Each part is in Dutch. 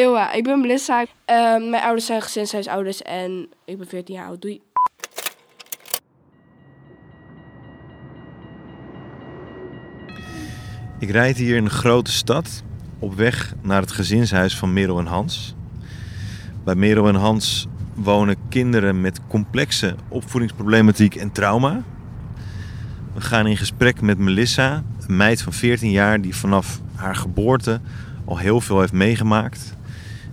Ewa, ik ben Melissa. Ehm, mijn ouders zijn gezinshuisouders en ik ben 14 jaar oud. Doei. Ik rijd hier in een grote stad op weg naar het gezinshuis van Merel en Hans. Bij Merel en Hans wonen kinderen met complexe opvoedingsproblematiek en trauma. We gaan in gesprek met Melissa, een meid van 14 jaar die vanaf haar geboorte al heel veel heeft meegemaakt.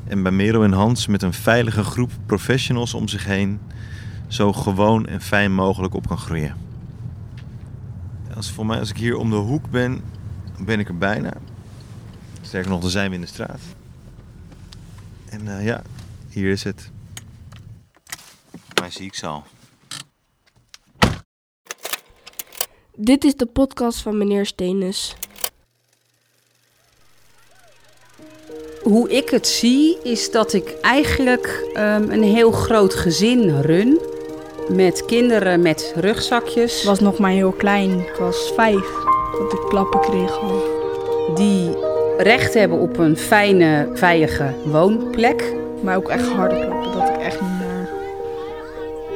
En bij Merel en Hans met een veilige groep professionals om zich heen zo gewoon en fijn mogelijk op kan groeien. Als, voor mij, als ik hier om de hoek ben, ben ik er bijna. Sterker nog, dan zijn we in de straat. En eh, ja, hier is het. Mij zie ik ze al. Dit is de podcast van meneer Stenus. Hoe ik het zie, is dat ik eigenlijk ehm, een heel groot gezin run. Met kinderen met rugzakjes. Ik was nog maar heel klein. Ik was vijf dat ik klappen kreeg al. Die recht hebben op een fijne, veilige woonplek. Maar ook echt harde klappen. Dat ik echt niet naar,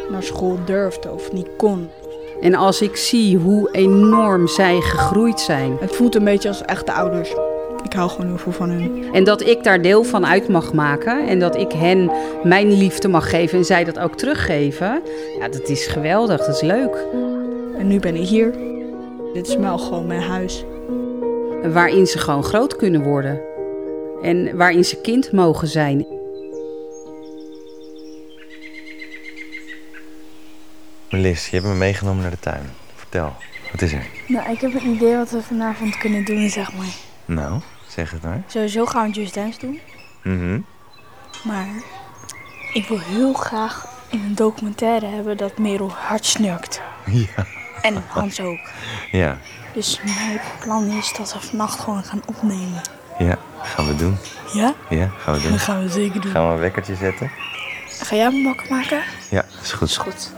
naar school durfde of niet kon. En als ik zie hoe enorm zij gegroeid zijn. Het voelt een beetje als echte ouders. Ik hou gewoon heel veel van hun. En dat ik daar deel van uit mag maken. En dat ik hen mijn liefde mag geven en zij dat ook teruggeven. Ja, dat is geweldig. Dat is leuk. En nu ben ik hier. Dit is wel gewoon mijn huis. Waarin ze gewoon groot kunnen worden. En waarin ze kind mogen zijn. Melis, je hebt me meegenomen naar de tuin. Vertel, wat is er? Nou, ik heb een idee wat we vanavond kunnen doen, zeg maar. Nou, zeg het maar. Sowieso gaan we Just Dance doen. Mhm. Maar ik wil heel graag in een documentaire hebben dat Merel hard snurkt. Ja. En Hans ook. Ja, Dus mijn plan is dat we vannacht gewoon gaan opnemen. ja, gaan we doen. Ja? Ja, gaan we doen. Dat gaan we zeker doen. Gaan we een wekkertje zetten? Ga jij me wakker maken? Ja, is goed. Is goed.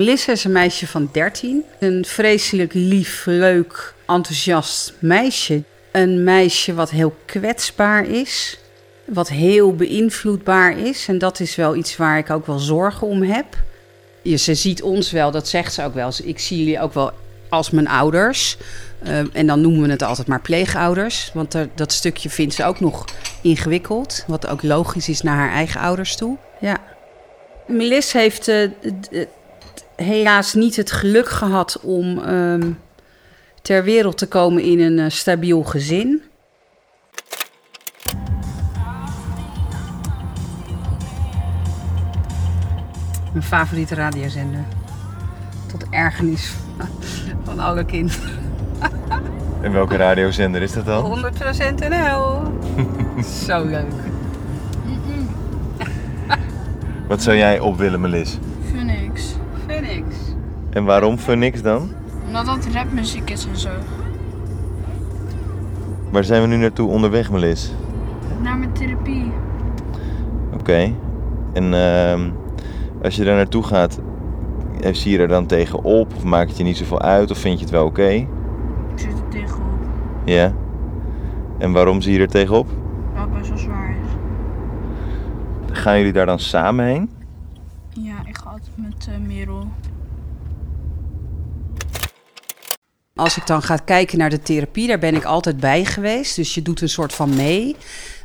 Lissa is een meisje van 13. Een vreselijk lief, leuk, enthousiast meisje. Een meisje wat heel kwetsbaar is. Wat heel beïnvloedbaar is. En dat is wel iets waar ik ook wel zorgen om heb. Ze ziet ons wel, dat zegt ze ook wel. Ik zie jullie ook wel als mijn ouders. Ehm, en dan noemen we het altijd maar pleegouders. Want dat stukje vindt ze ook nog ingewikkeld. Wat ook logisch is naar haar eigen ouders toe. Ja. Melis heeft eh, d- helaas niet het geluk gehad om ehm, ter wereld te komen in een eh, stabiel gezin. Mijn favoriete radiozender. Tot ergernis van alle kinderen. En welke radiozender is dat dan? 100% NL. Zo leuk. Wat zou jij op willen, Melis? Phoenix. En waarom Phoenix dan? Omdat dat rapmuziek is en zo. Waar zijn we nu naartoe onderweg, Melis? Naar mijn therapie. Oké. En ehm, als je daar naartoe gaat, eh, zie je er dan tegenop? Of maakt het je niet zoveel uit? Of vind je het wel oké? Ik zit er tegenop. Ja. En waarom zie je er tegenop? Wat best wel zwaar is. Gaan jullie daar dan samen heen? Ja, ik ga altijd met eh, Merel. Als ik dan ga kijken naar de therapie, daar ben ik altijd bij geweest. Dus je doet een soort van mee.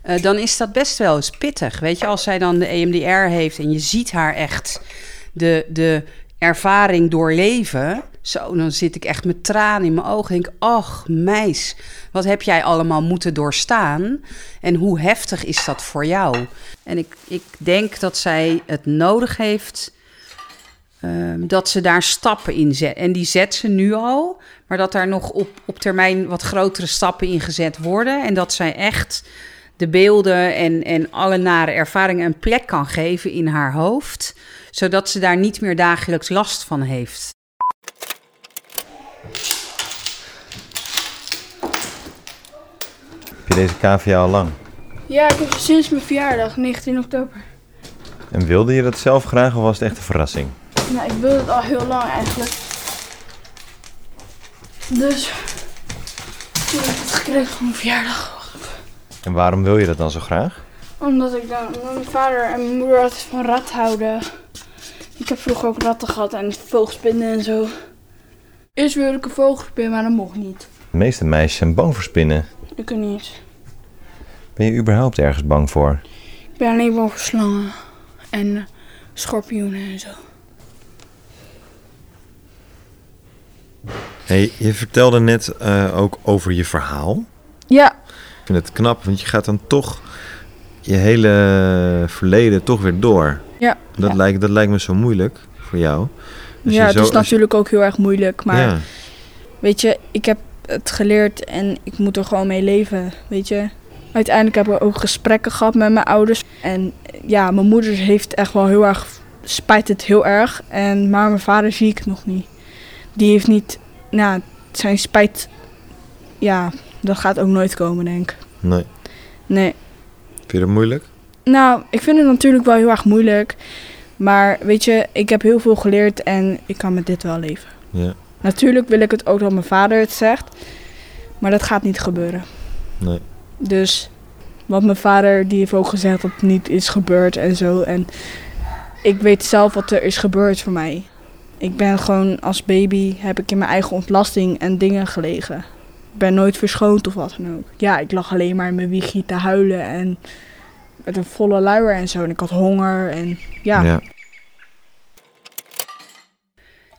Eh, dan is dat best wel eens pittig. Weet je, als zij dan de EMDR heeft en je ziet haar echt de, de ervaring doorleven. Zo, dan zit ik echt met tranen in mijn ogen. En denk, ach meis, wat heb jij allemaal moeten doorstaan? En hoe heftig is dat voor jou? En ik, ik denk dat zij het nodig heeft Ehm, dat ze daar stappen in zet. En die zet ze nu al, maar dat daar nog op, op termijn wat grotere stappen in gezet worden. En dat zij echt de beelden en, en alle nare ervaringen een plek kan geven in haar hoofd, zodat ze daar niet meer dagelijks last van heeft. Heb je deze cavia al lang? Ja, ik heb sinds mijn verjaardag, 19 oktober. En wilde je dat zelf graag of was het echt een verrassing? Nou, ik wilde het al heel lang eigenlijk. Dus toen heb ik het gekregen voor mijn verjaardag. En waarom wil je dat dan zo graag? Omdat ik dan, mijn vader en mijn moeder altijd van rat houden. Ik heb vroeger ook ratten gehad en vogelspinnen en zo. Eerst wilde ik een vogelspin, maar dat mocht niet. De meeste meisjes zijn bang voor spinnen. Ik kan niet. Ben je überhaupt ergens bang voor? Ik ben alleen bang voor slangen en schorpioenen en zo. Hey, je vertelde net eh, ook over je verhaal. Ja, Ik vind het knap, want je gaat dan toch je hele verleden toch weer door. Ja. Dat, Ja. Lijkt, dat lijkt me zo moeilijk voor jou. Als ja het zo- is natuurlijk ook heel erg moeilijk. Maar Ja, weet je, ik heb het geleerd en ik moet er gewoon mee leven. Weet je, uiteindelijk hebben we ook gesprekken gehad met mijn ouders. En ja, mijn moeder heeft echt wel heel erg, spijt het heel erg. En, maar mijn vader zie ik nog niet. Die heeft niet, nou, zijn spijt, ja, dat gaat ook nooit komen, denk ik. nee. Nee. Vind je dat moeilijk? Nou, ik vind het natuurlijk wel heel erg moeilijk. Maar weet je, ik heb heel veel geleerd en ik kan met dit wel leven. Ja, Natuurlijk wil ik het ook dat mijn vader het zegt. Maar dat gaat niet gebeuren. nee. Dus wat mijn vader, die heeft ook gezegd dat het niet is gebeurd en zo. En ik weet zelf wat er is gebeurd voor mij. Ik ben gewoon als baby, heb ik in mijn eigen ontlasting en dingen gelegen. Ik ben nooit verschoond of wat dan ook. Ja, ik lag alleen maar in mijn wiegje te huilen en met een volle luier en zo. En ik had honger en ja. ja.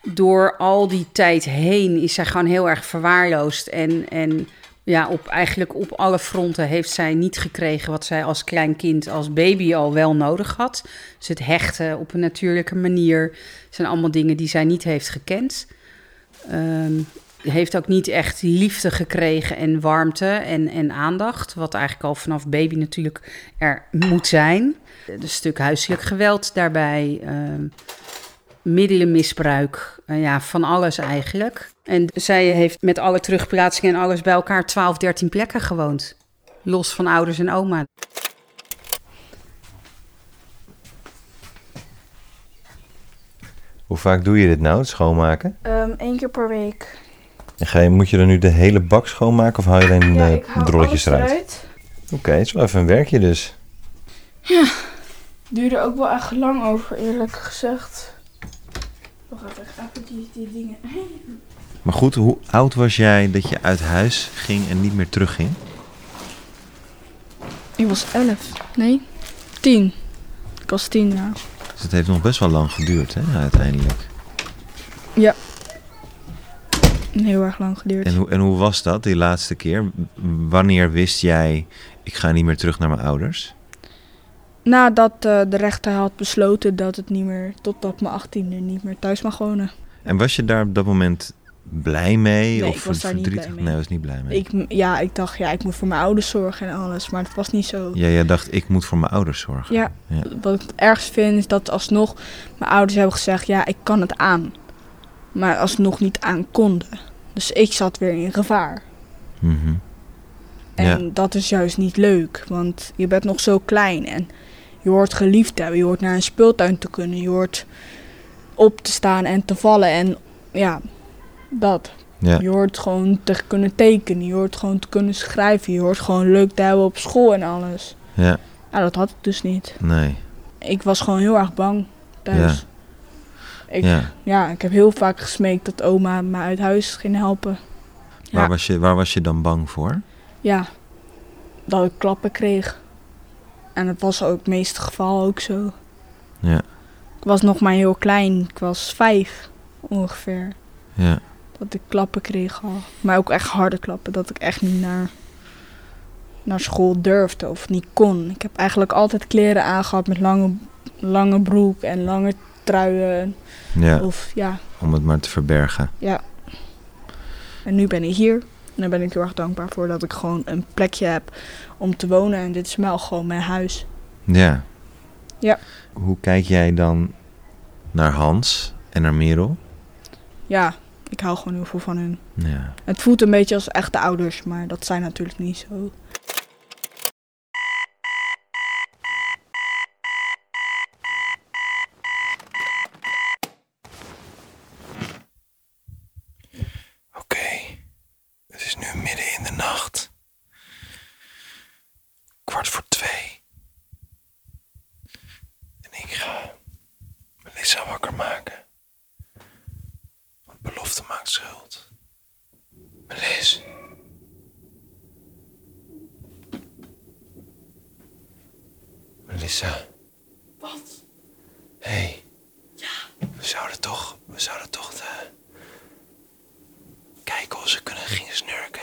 door al die tijd heen is zij gewoon heel erg verwaarloosd. En, en ja, op, eigenlijk op alle fronten heeft zij niet gekregen wat zij als klein kind, als baby al wel nodig had. Dus het hechten op een natuurlijke manier zijn allemaal dingen die zij niet heeft gekend. Ehm, heeft ook niet echt liefde gekregen en warmte en, en aandacht. Wat eigenlijk al vanaf baby natuurlijk er moet zijn. Een stuk huiselijk geweld daarbij. ehm, middelenmisbruik. eh, ja, van alles eigenlijk. En zij heeft met alle terugplaatsingen en alles bij elkaar 12, 13 plekken gewoond. Los van ouders en oma. Hoe vaak doe je dit nou, het schoonmaken? Eén Ehm, keer per week. En ga je, moet je dan nu de hele bak schoonmaken of haal je alleen Ja, haal drolletjes alles eruit? Oké, het is wel even een werkje dus. Duurde ook wel echt lang over, eerlijk gezegd. Die, dingen. Maar goed, hoe oud was jij dat je uit huis ging en niet meer terugging? Ik was elf. Nee, tien. Ik was tien, ja. Dus het heeft nog best wel lang geduurd, hè, uiteindelijk. Heel erg lang geduurd. En hoe, en hoe was dat, die laatste keer? Wanneer wist jij, ik ga niet meer terug naar mijn ouders? Nadat eh, de rechter had besloten dat het niet meer, tot op mijn achttiende, niet meer thuis mag wonen. En was je daar op dat moment blij mee? Nee, of ik was daar niet verdrietig? blij mee. Nee, was niet blij mee. Ik, ja, ik dacht, ja, ik moet voor mijn ouders zorgen en alles. Maar het was niet zo. Ja, jij dacht, ik moet voor mijn ouders zorgen. Ja, Ja. wat ik het ergst vind is dat alsnog mijn ouders hebben gezegd, ja, ik kan het aan. Maar alsnog niet aan konden. Dus ik zat weer in gevaar. Mhm. En Ja. dat is juist niet leuk, want je bent nog zo klein en je hoort geliefd te hebben. Je hoort naar een speeltuin te kunnen, je hoort op te staan en te vallen en ja, dat. Ja. Je hoort gewoon te kunnen tekenen, je hoort gewoon te kunnen schrijven, je hoort gewoon leuk te hebben op school en alles. ja, Ja, dat had ik dus niet. nee. Ik was gewoon heel erg bang thuis. Ik, ja. Ja. ik heb heel vaak gesmeekt dat oma me uit huis ging helpen. Waar, Ja. was je, waar was je dan bang voor? Ja, dat ik klappen kreeg. En dat was ook het meeste geval ook zo. Ja, Ik was nog maar heel klein. Ik was vijf ongeveer. ja. Dat ik klappen kreeg al. Maar ook echt harde klappen. Dat ik echt niet naar, naar school durfde of niet kon. Ik heb eigenlijk altijd kleren aangehad met lange, lange broek en lange truien. ja, Of ja, om het maar te verbergen. ja. En nu ben ik hier. En daar ben ik heel erg dankbaar voor dat ik gewoon een plekje heb om te wonen. En dit is wel gewoon mijn huis. Ja. Ja. Hoe kijk jij dan naar Hans en naar Merel? Ja, ik hou gewoon heel veel van hun. Ja. Het voelt een beetje als echte ouders, maar dat zijn natuurlijk niet zo. Oké, het is nu midden in de nacht. café. En ik ga Melissa wakker maken. Want belofte maakt schuld. Melis. Melissa. Wat? Hé. Hey. Ja. We zouden toch, we zouden toch de... kijken of ze kunnen gingen snurken.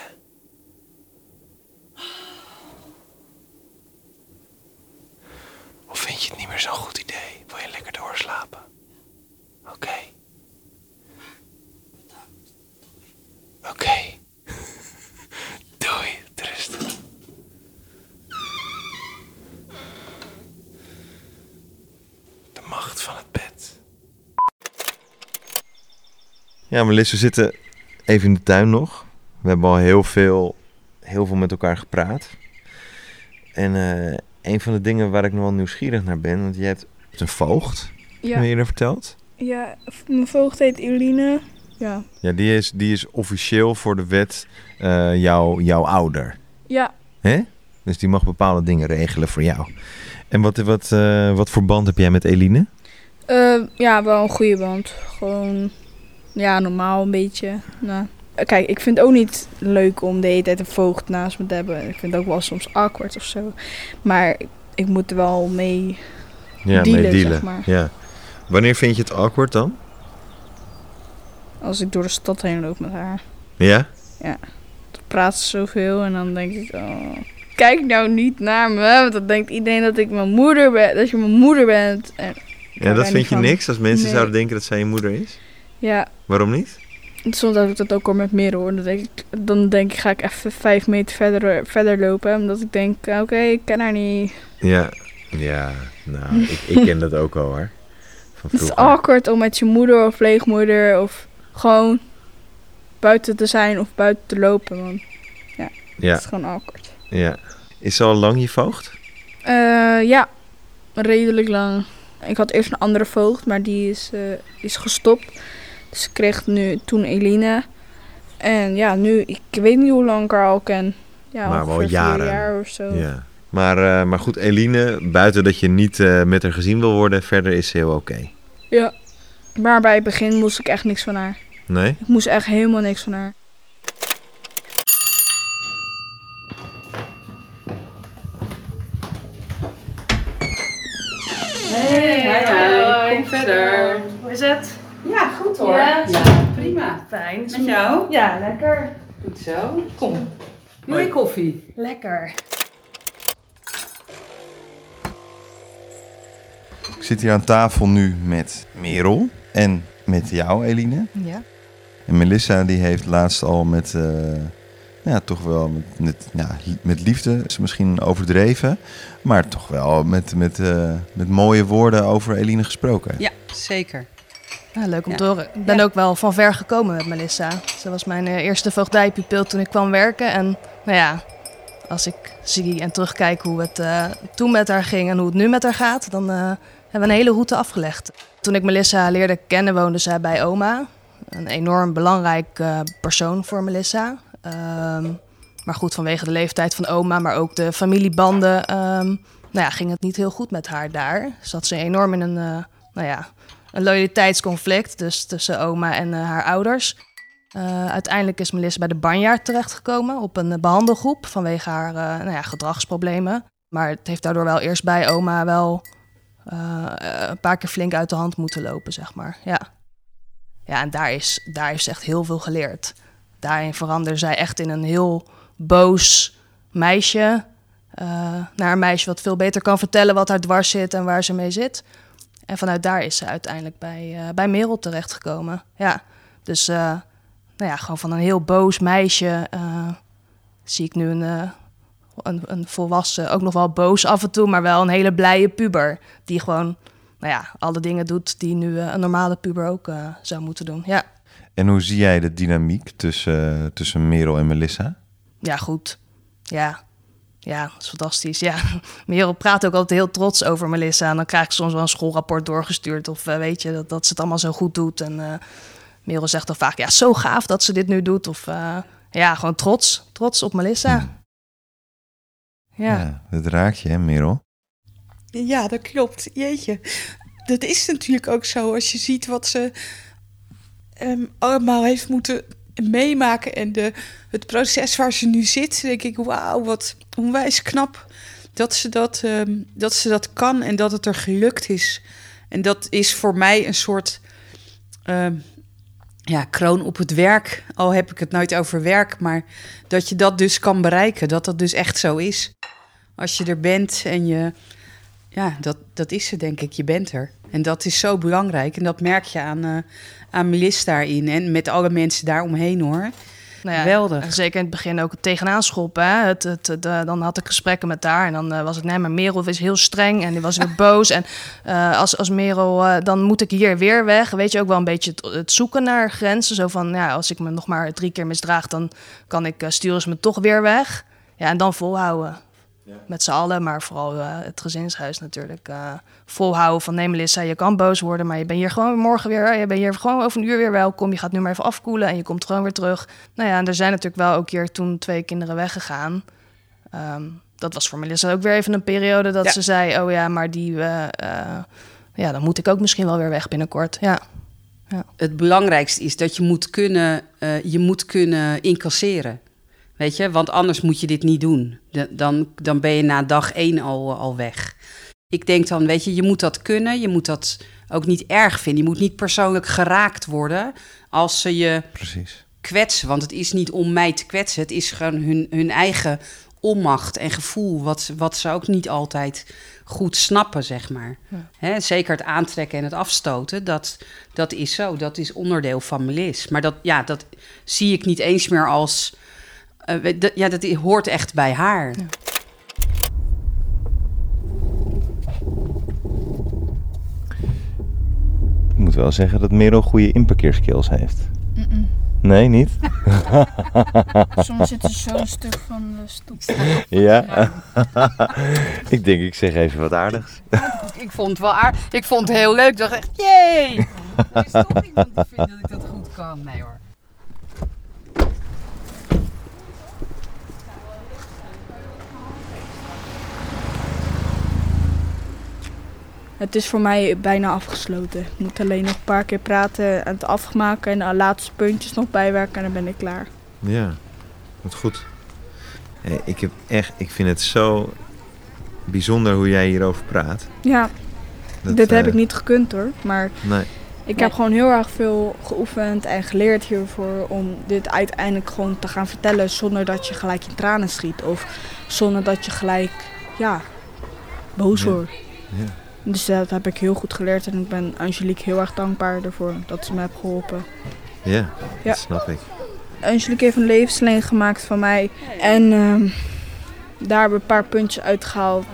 Of vind je het niet meer zo'n goed idee? Wil je lekker doorslapen? Oké. Oké. Doei, Tristan. De macht van het bed. Ja, Melis, we zitten even in de tuin nog. We hebben al heel veel, heel veel met elkaar gepraat. En eh, een van de dingen waar ik nog wel nieuwsgierig naar ben, want je hebt een voogd, Ja, heb je eerder verteld? ja mijn voogd heet Eline. Ja. Ja, die is, die is officieel voor de wet eh, jouw, jouw ouder. Ja, Hè? Dus die mag bepaalde dingen regelen voor jou. En wat, wat, eh, wat voor band heb jij met Eline? ja, wel een goede band. Gewoon, ja, normaal een beetje. Nou, kijk, ik vind het ook niet leuk om de hele tijd een voogd naast me te hebben. Ik vind het ook wel soms awkward of zo. Maar ik moet er wel mee Ja, Dealen, mee dealen. zeg maar. Ja. Wanneer vind je het awkward dan? als ik door de stad heen loop met haar. Ja? Dan praat ze zoveel en dan denk ik, oh, kijk nou niet naar me. Want dan denkt iedereen dat ik mijn moeder ben, dat je mijn moeder bent. En Ja, dat vind je van. niks als mensen Nee. zouden denken dat zij je moeder is? Ja, Waarom niet? soms heb ik dat ook al met meer hoor. Dan denk ik, dan denk ik ga ik even vijf meter verder, verder lopen. Omdat ik denk, oké, ik ken haar niet. Ja, ja nou, ik, ik ken dat ook al hoor. Van Het is awkward om met je moeder of pleegmoeder of gewoon buiten te zijn of buiten te lopen. Het Ja, is gewoon awkward. ja. Is ze al lang je voogd? Eh, ja, redelijk lang. Ik had eerst een andere voogd, maar die is, eh, is gestopt. Dus ik kreeg nu toen Eline. En ja, nu, ik weet niet hoe lang ik haar al ken. Ja, Maar wel jaren. jaar of zo. Ja. Maar, eh, maar goed, Eline, buiten dat je niet eh, met haar gezien wil worden, verder is ze heel oké. Ja. Maar bij het begin moest ik echt niks van haar. Nee? Ik moest echt helemaal niks van haar. Hey, kom verder. Hoe is het? Ja, goed hoor. Ja? prima. Fijn. Met jou? Ja, lekker. Goed zo. Kom. Je koffie? Lekker. Ik zit hier aan tafel nu met Merel en met jou, Eline. Ja. En Melissa die heeft laatst al met, eh, ja, toch wel met, met, ja, met liefde, is misschien overdreven, maar toch wel met, met, eh, met mooie woorden over Eline gesproken. Ja, zeker. Leuk om Ja. te horen. Ik ben ook wel van ver gekomen met Melissa. Ze was mijn eh, eerste voogdijpupil toen ik kwam werken. En nou ja, als ik zie en terugkijk hoe het eh, toen met haar ging en hoe het nu met haar gaat, dan eh, hebben we een hele route afgelegd. Toen ik Melissa leerde kennen, woonde zij bij oma. Een enorm belangrijk persoon voor Melissa. Ehm, maar goed, vanwege de leeftijd van oma, maar ook de familiebanden, ehm, nou ja, ging het niet heel goed met haar daar. Zat ze enorm in een, nou ja, een loyaliteitsconflict dus tussen oma en eh, haar ouders. Eh, uiteindelijk is Melissa bij de banjaard terechtgekomen op een eh, behandelgroep vanwege haar nou ja, gedragsproblemen. Maar het heeft daardoor wel eerst bij oma wel een paar keer flink uit de hand moeten lopen, zeg maar. Ja, ja en daar, is, daar ze echt heel veel geleerd. Daarin veranderde zij echt in een heel boos meisje. naar een meisje wat veel beter kan vertellen wat haar dwars zit en waar ze mee zit. En vanuit daar is ze uiteindelijk bij, eh, bij Merel terechtgekomen. Ja, dus eh, nou ja, gewoon van een heel boos meisje eh, zie ik nu een, een, een volwassen, ook nog wel boos af en toe, maar wel een hele blije puber. Die gewoon, nou ja, alle dingen doet die nu een normale puber ook zou moeten doen. Ja, En hoe zie jij de dynamiek tussen, tussen Merel en Melissa? ja goed. Ja, ja, dat is fantastisch. Ja, Merel praat ook altijd heel trots over Melissa. En dan krijg ik soms wel een schoolrapport doorgestuurd. Of eh, weet je, dat, dat ze het allemaal zo goed doet. En eh Merel zegt dan vaak, ja, zo gaaf dat ze dit nu doet. Of eh, ja, gewoon trots. Trots op Melissa. Ja. Ja, dat raakt je, hè, Merel? Ja, dat klopt. Jeetje. Dat is natuurlijk ook zo. Als je ziet wat ze ehm, allemaal heeft moeten meemaken en de, het proces waar ze nu zit, denk ik, wauw, wat onwijs knap dat ze dat, ehm, dat ze dat kan en dat het er gelukt is. En dat is voor mij een soort ehm, ja, kroon op het werk. Al heb ik het nooit over werk, maar dat je dat dus kan bereiken, dat dat dus echt zo is. Als je er bent en je, ja, dat, dat is ze denk ik, je bent er. En dat is zo belangrijk en dat merk je aan, eh aan Melis daarin en met alle mensen daaromheen hoor. Nou ja, Geweldig. Zeker in het begin ook het tegenaan schoppen. Hè? Het, het, het, eh, dan had ik gesprekken met haar en dan eh, was het... nee, maar Merel is heel streng en die was weer boos. En als, als Merel, dan moet ik hier weer weg. Weet je, ook wel een beetje het, het zoeken naar grenzen. Zo van, ja, als ik me nog maar drie keer misdraag... dan kan ik, uh, sturen ze me toch weer weg. Ja, en dan volhouden. Met z'n allen, maar vooral eh, het gezinshuis natuurlijk. eh, volhouden van nee Melissa, je kan boos worden... maar je bent hier gewoon morgen weer... je bent hier gewoon over een uur weer welkom. Je gaat nu maar even afkoelen en je komt gewoon weer terug. Nou ja, en er zijn natuurlijk wel ook hier toen twee kinderen weggegaan. Ehm, dat was voor Melissa ook weer even een periode dat Ja. ze zei... oh ja, maar die... eh, ja, dan moet ik ook misschien wel weer weg binnenkort. Ja, Het belangrijkste is dat je moet kunnen, eh, je moet kunnen incasseren. Weet je, want anders moet je dit niet doen. Dan, dan ben je na dag één al, al weg. Ik denk dan, weet je, je moet dat kunnen. Je moet dat ook niet erg vinden. Je moet niet persoonlijk geraakt worden als ze je Precies. kwetsen. Want het is niet om mij te kwetsen. Het is gewoon hun, hun eigen onmacht en gevoel. Wat, ze- wat ze ook niet altijd goed snappen, zeg maar. Hè, zeker het aantrekken en het afstoten. Dat, dat is zo. Dat is onderdeel van Melis. Maar dat, ja, dat zie ik niet eens meer als... eh, dat- ja, dat hoort echt bij haar. Ik moet wel zeggen dat Merel goede inparkeerskills heeft. Nee, niet? Soms zit er zo'n stuk van de stoep. Ja. ik denk, ik zeg even wat aardigs. Ik vond het wel aardig. Ik vond het heel leuk. Ik dacht echt, jee! Er is toch iemand die vindt dat ik dat goed kan. Nee hoor. Het is voor mij bijna afgesloten. Ik moet alleen nog een paar keer praten en het afmaken en de laatste puntjes nog bijwerken en dan ben ik klaar. Ja, wat goed. Hey, ik, heb echt, ik vind het zo bijzonder hoe jij hierover praat. Ja, Dat, dit heb eh, ik niet gekund hoor, maar Nee, ik heb gewoon heel erg veel geoefend en geleerd hiervoor om dit uiteindelijk gewoon te gaan vertellen zonder dat je gelijk in tranen schiet of zonder dat je gelijk, ja, boos Ja. wordt. ja. Dus dat heb ik heel goed geleerd en ik ben Angelique heel erg dankbaar ervoor dat ze me heeft geholpen. Ja, Ja. dat snap ik. Angelique heeft een levenslijn gemaakt van mij. En ehm, daar hebben we een paar puntjes uitgehaald.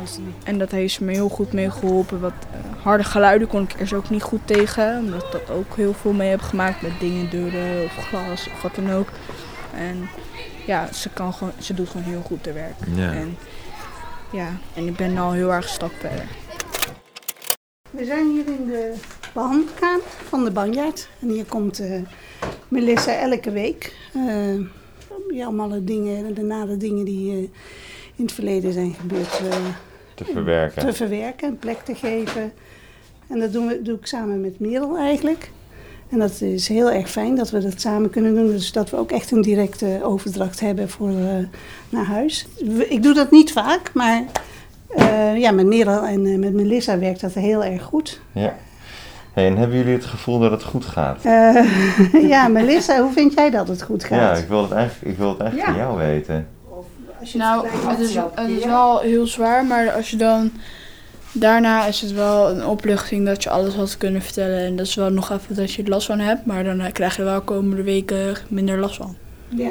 En dat heeft ze me heel goed mee geholpen. Wat eh, harde geluiden kon ik eerst ook niet goed tegen. Omdat ik dat ook heel veel mee heb gemaakt met dingen, deuren of glas of wat dan ook. En ja, ze, kan gewoon, ze doet gewoon heel goed haar werk. Ja. En, ja, en ik ben al heel erg een stap verder. We zijn hier in de behandelkamer van de Banjaard. En hier komt eh, Melissa elke week. eh ja, om alle dingen, de nare dingen die eh, in het verleden zijn gebeurd, eh, Te verwerken. te verwerken en plek te geven. En dat doen we, doe ik samen met Merel eigenlijk. En dat is heel erg fijn dat we dat samen kunnen doen. Dus dat we ook echt een directe overdracht hebben voor, eh, naar huis. Ik doe dat niet vaak, maar eh, ja, met Merel en eh, met Melissa werkt dat heel erg goed. Ja. Hey, en hebben jullie het gevoel dat het goed gaat? Eh, ja, Melissa, hoe vind jij dat het goed gaat? Ja, ik wil het eigenlijk, ik wil het eigenlijk Ja. van jou weten. Als je Nou, het is, het is wel heel zwaar, maar als je dan... Daarna is het wel een opluchting dat je alles had kunnen vertellen. En dat is wel nog even dat je er last van hebt. Maar dan krijg je wel komende weken minder last van. Ja.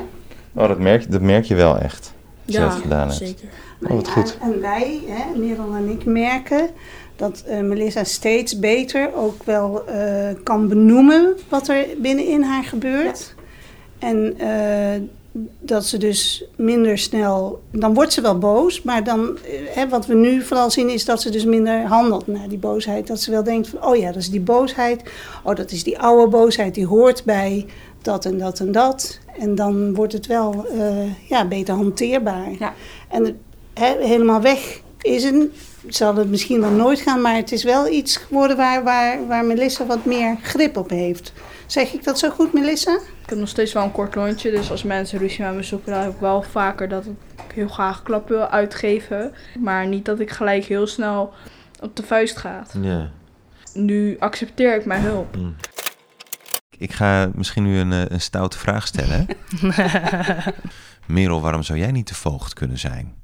Oh, dat merk, dat merk je wel echt. Gedaan hebt. zeker. Oh, wat ja, goed. En wij, hè, Merel en ik, merken dat eh, Melissa steeds beter ook wel eh, kan benoemen wat er binnenin haar gebeurt. En eh, dat ze dus minder snel, dan wordt ze wel boos, maar dan, eh, hè, wat we nu vooral zien is dat ze dus minder handelt naar die boosheid. Dat ze wel denkt van, oh ja, dat is die boosheid, oh dat is die oude boosheid, die hoort bij dat en dat en dat. En dan wordt het wel eh, ja, beter hanteerbaar. Ja. En hè, helemaal weg is het. Zal het misschien wel nooit gaan, maar het is wel iets geworden waar, waar, waar Melissa wat meer grip op heeft. Zeg ik dat zo goed, Melissa? Ik heb nog steeds wel een kort lontje, dus als mensen ruzie met me zoeken, dan heb ik wel vaker dat ik heel graag klap wil uitgeven. Maar niet dat ik gelijk heel snel op de vuist ga. Ja. Nu accepteer ik mijn hulp. Mm. Ik ga misschien nu een, eh, een stoute vraag stellen. Merel, waarom zou jij niet de voogd kunnen zijn?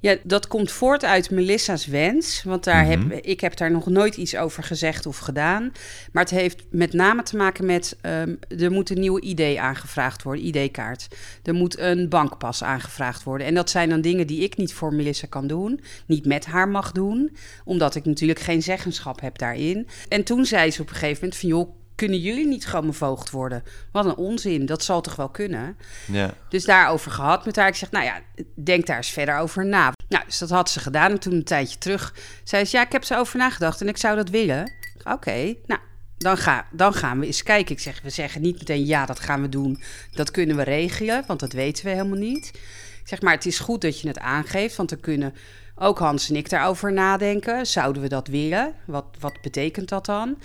Ja, dat komt voort uit Melissa's wens. Want daar Mhm. heb, ik heb daar nog nooit iets over gezegd of gedaan. Maar het heeft met name te maken met... ehm, er moet een nieuwe ID aangevraagd worden, ID-kaart. Er moet een bankpas aangevraagd worden. En dat zijn dan dingen die ik niet voor Melissa kan doen. Niet met haar mag doen. Omdat ik natuurlijk geen zeggenschap heb daarin. En toen zei ze op een gegeven moment van... joh, kunnen jullie niet gewoon mijn voogd worden? Wat een onzin, dat zal toch wel kunnen? Ja. Dus daarover gehad met haar. Ik zeg, nou ja, denk daar eens verder over na. Nou, dus dat had ze gedaan. En toen een tijdje terug zei ze, ja, ik heb er over nagedacht en ik zou dat willen. Oké, nou, dan, ga, dan gaan we eens kijken. Ik zeg, we zeggen niet meteen, ja, dat gaan we doen. Dat kunnen we regelen, want dat weten we helemaal niet. Ik zeg, maar het is goed dat je het aangeeft, want dan kunnen ook Hans en ik daarover nadenken. Zouden we dat willen? Wat, wat betekent dat dan?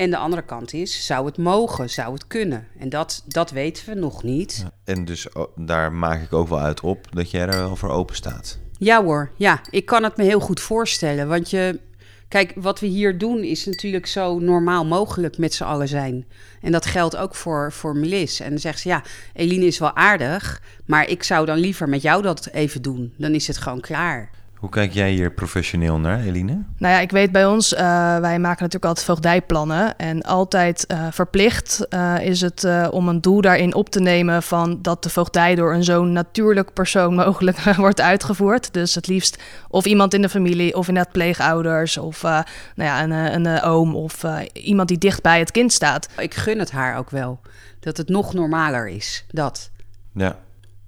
En de andere kant is, zou het mogen? Zou het kunnen? En dat, dat weten we nog niet. En dus oh, daar maak ik ook wel uit op dat jij er wel voor open staat. Ja hoor, ja, ik kan het me heel goed voorstellen. Want je, kijk, wat we hier doen is natuurlijk zo normaal mogelijk met z'n allen zijn. En dat geldt ook voor, voor Melis. En dan zegt ze, ja, Eline is wel aardig, maar ik zou dan liever met jou dat even doen. Dan is het gewoon klaar. Hoe kijk jij hier professioneel naar, Eline? Nou ja, ik weet bij ons, eh, wij maken natuurlijk altijd voogdijplannen. En altijd eh, verplicht eh, is het eh, om een doel daarin op te nemen van dat de voogdij door een zo natuurlijk persoon mogelijk wordt uitgevoerd. Dus het liefst of iemand in de familie of inderdaad pleegouders of eh, nou ja, een, een, eh, oom of eh, iemand die dicht bij het kind staat. Ik gun het haar ook wel. Dat het nog normaler is, dat. Ja.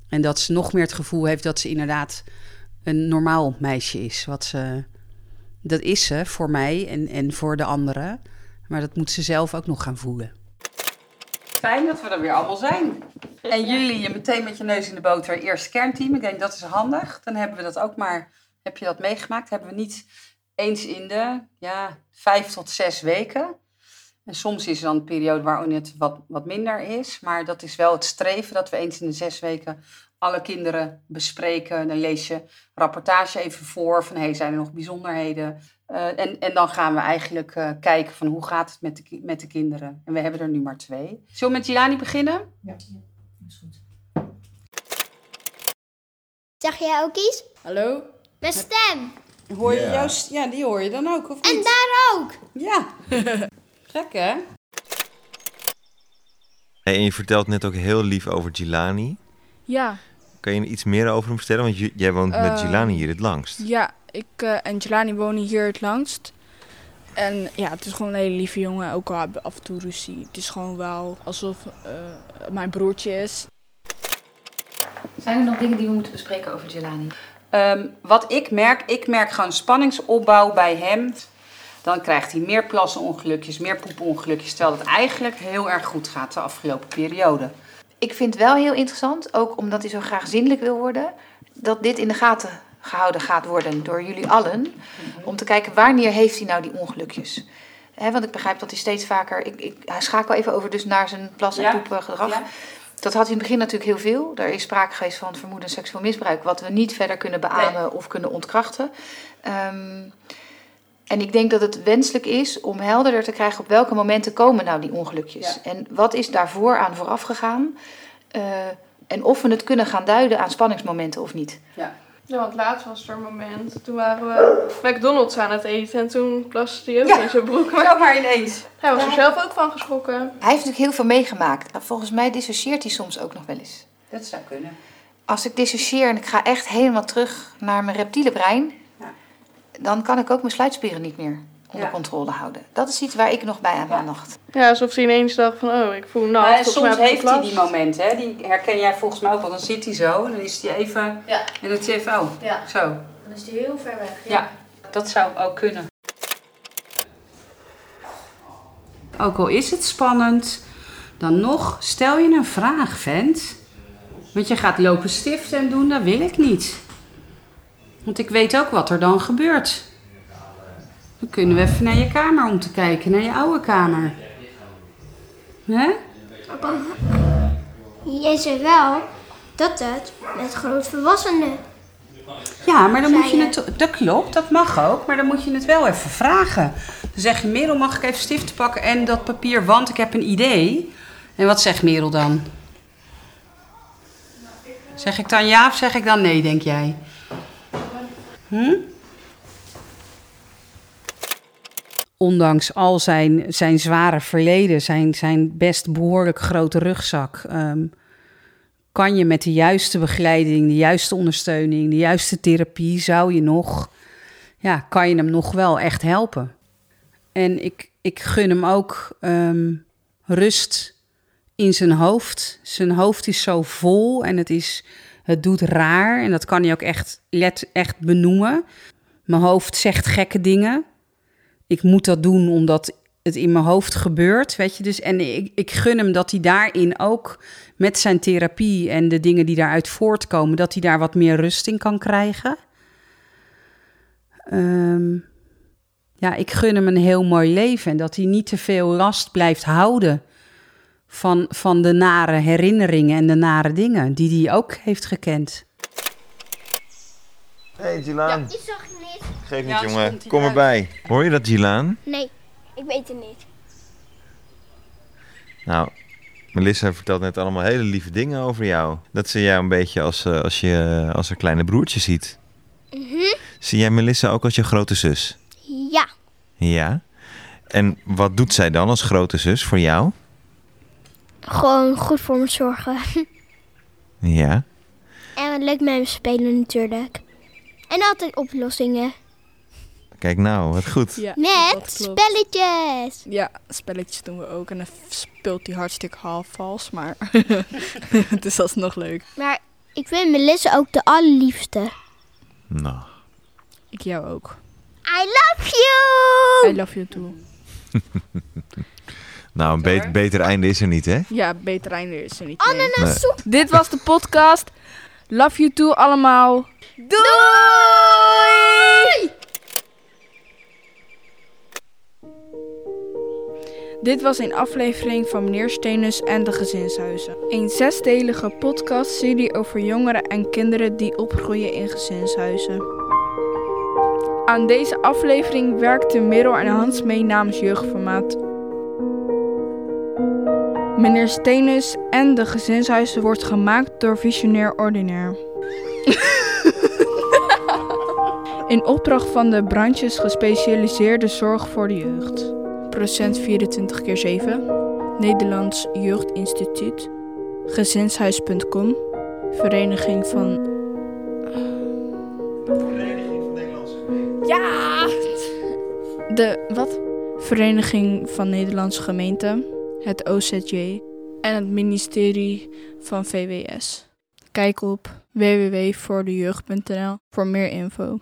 En dat ze nog meer het gevoel heeft dat ze inderdaad een normaal meisje is. Wat ze, dat is ze voor mij en, en voor de anderen. Maar dat moet ze zelf ook nog gaan voelen. Fijn dat we er weer allemaal zijn. En jullie je meteen met je neus in de boter eerste kernteam. Ik denk dat is handig. Dan hebben we dat ook maar. Heb je dat meegemaakt? Hebben we niet eens in de ja, vijf tot zes weken. En soms is er dan een periode waarin het wat, wat minder is. Maar dat is wel het streven dat we eens in de zes weken alle kinderen bespreken. Dan lees je rapportage even voor van hey, zijn er nog bijzonderheden? Uh, en, en dan gaan we eigenlijk uh, kijken van hoe gaat het met de, met de kinderen. En we hebben er nu maar twee. Zullen we met Jilani beginnen? Ja, is goed. Zeg jij ook iets? Hallo? Mijn stem. Hoor je yeah. jouw Ja, die hoor je dan ook, of niet? En daar ook. Ja. Gek, hè? Hey, en je vertelt net ook heel lief over Gilani. Ja. Kan je iets meer over hem vertellen? Want jij woont uh, met Gilani hier het langst. Ja, ik uh, en Gilani wonen hier het langst. En ja, het is gewoon een hele lieve jongen. Ook al hebben we af en toe ruzie. Het is gewoon wel alsof uh, mijn broertje is. Zijn er nog dingen die we moeten bespreken over Gilani? Um, wat ik merk, ik merk gewoon spanningsopbouw bij hem. Dan krijgt hij meer plassenongelukjes, meer poepenongelukjes. Terwijl het eigenlijk heel erg goed gaat de afgelopen periode. Ik vind wel heel interessant, ook omdat hij zo graag zindelijk wil worden, dat dit in de gaten gehouden gaat worden door jullie allen. Mm-hmm. Om te kijken wanneer heeft hij nou die ongelukjes. He, want ik begrijp dat hij steeds vaker. Ik, ik, hij schakel even over dus naar zijn plas- en ja. poepgedrag. Ja. Dat had hij in het begin natuurlijk heel veel. Er is sprake geweest van vermoeden seksueel misbruik, wat we niet verder kunnen beamen nee. of kunnen ontkrachten. Um, en ik denk dat het wenselijk is om helderder te krijgen op welke momenten komen nou die ongelukjes. Ja. En wat is daarvoor aan vooraf gegaan. Uh, en of we het kunnen gaan duiden aan spanningsmomenten of niet. Ja. Ja, want laatst was er een moment, toen waren we McDonald's aan het eten en toen plaste hij ook ja. in zijn broek. Maar, maar ineens. Hij was er zelf ook van geschrokken. Hij heeft natuurlijk heel veel meegemaakt. Volgens mij dissocieert hij soms ook nog wel eens. Dat zou kunnen. Als ik dissocieer en ik ga echt helemaal terug naar mijn reptiele brein. Dan kan ik ook mijn sluitspieren niet meer onder ja. controle houden. Dat is iets waar ik nog bij aan ja. aandacht. Ja, alsof hij ineens dacht van, oh, ik voel. Maar soms heeft hij die momenten, hè? die herken jij volgens mij ook wel. Dan zit hij zo, dan is hij even, ja. en dan is hij even, oh, ja. zo. Dan is hij heel ver weg. Ja. ja, dat zou ook kunnen. Ook al is het spannend, dan nog stel je een vraag, vent. Want je gaat lopen stiften en doen, dat wil ik niet. Want ik weet ook wat er dan gebeurt. Dan kunnen we even naar je kamer om te kijken, naar je oude kamer. Hè? Je zei wel dat het met grootvolwassenen. Ja, maar dan moet je het... Dat klopt, dat mag ook, maar dan moet je het wel even vragen. Dan zeg je, Merel, mag ik even stiften pakken en dat papier, want ik heb een idee. En wat zegt Merel dan? Zeg ik dan ja of zeg ik dan nee, denk jij? Hm? Ondanks al zijn, zijn zware verleden, zijn, zijn best behoorlijk grote rugzak... ehm, kan je met de juiste begeleiding, de juiste ondersteuning, de juiste therapie, zou je nog, ja, kan je hem nog wel echt helpen. En ik, ik gun hem ook ehm, rust in zijn hoofd. Zijn hoofd is zo vol en het, is, het doet raar. En dat kan hij ook echt, let, echt benoemen. Mijn hoofd zegt gekke dingen. Ik moet dat doen omdat het in mijn hoofd gebeurt, weet je. Dus, en ik, ik gun hem dat hij daarin ook met zijn therapie en de dingen die daaruit voortkomen, dat hij daar wat meer rust in kan krijgen. Ehm, ja, ik gun hem een heel mooi leven en dat hij niet te veel last blijft houden van, van de nare herinneringen en de nare dingen die hij ook heeft gekend. Hey Gilaan. Die zag ik niet. Geef niet Ja, het jongen, kom erbij. Hoor je dat Gilaan? Nee, ik weet het niet. Nou, Melissa vertelt net allemaal hele lieve dingen over jou. Dat ze jou een beetje als, eh, als, je, als een kleine broertje ziet. Mhm. Zie jij Melissa ook als je grote zus? Ja, Ja. En wat doet zij dan als grote zus voor jou? Gewoon goed voor me zorgen. Ja. en leuk met hem spelen natuurlijk. En altijd oplossingen. Kijk nou, wat goed. Ja, Met spelletjes. Ja, spelletjes doen we ook. En dan speelt hij hartstikke half vals, maar dus dat is nog leuk. Maar ik vind Melissa ook de allerliefste. Nou. Ik jou ook. I love you! I love you too. Nou, een be- beter einde is er niet, hè? Ja, beter einde is er niet. nee. Ananassoep. Dit was de podcast. Love you too allemaal. Doei! Dit was een aflevering van Meneer Stenus en de Gezinshuizen. Een zesdelige podcastserie over jongeren en kinderen die opgroeien in gezinshuizen. Aan deze aflevering werkten Merel en Hans mee namens Jeugdformaat. Meneer Stenus en de Gezinshuizen wordt gemaakt door Visionair Ordinair. In opdracht van de branches gespecialiseerde zorg voor de jeugd. Procent 24 keer 7. Nederlands Jeugdinstituut. Gezinshuis.com. Vereniging van... Ja! De, wat? Vereniging van Nederlandse Gemeenten. Het OZJ. En het ministerie van VWS. Kijk op www.voordejeugd.nl voor meer info.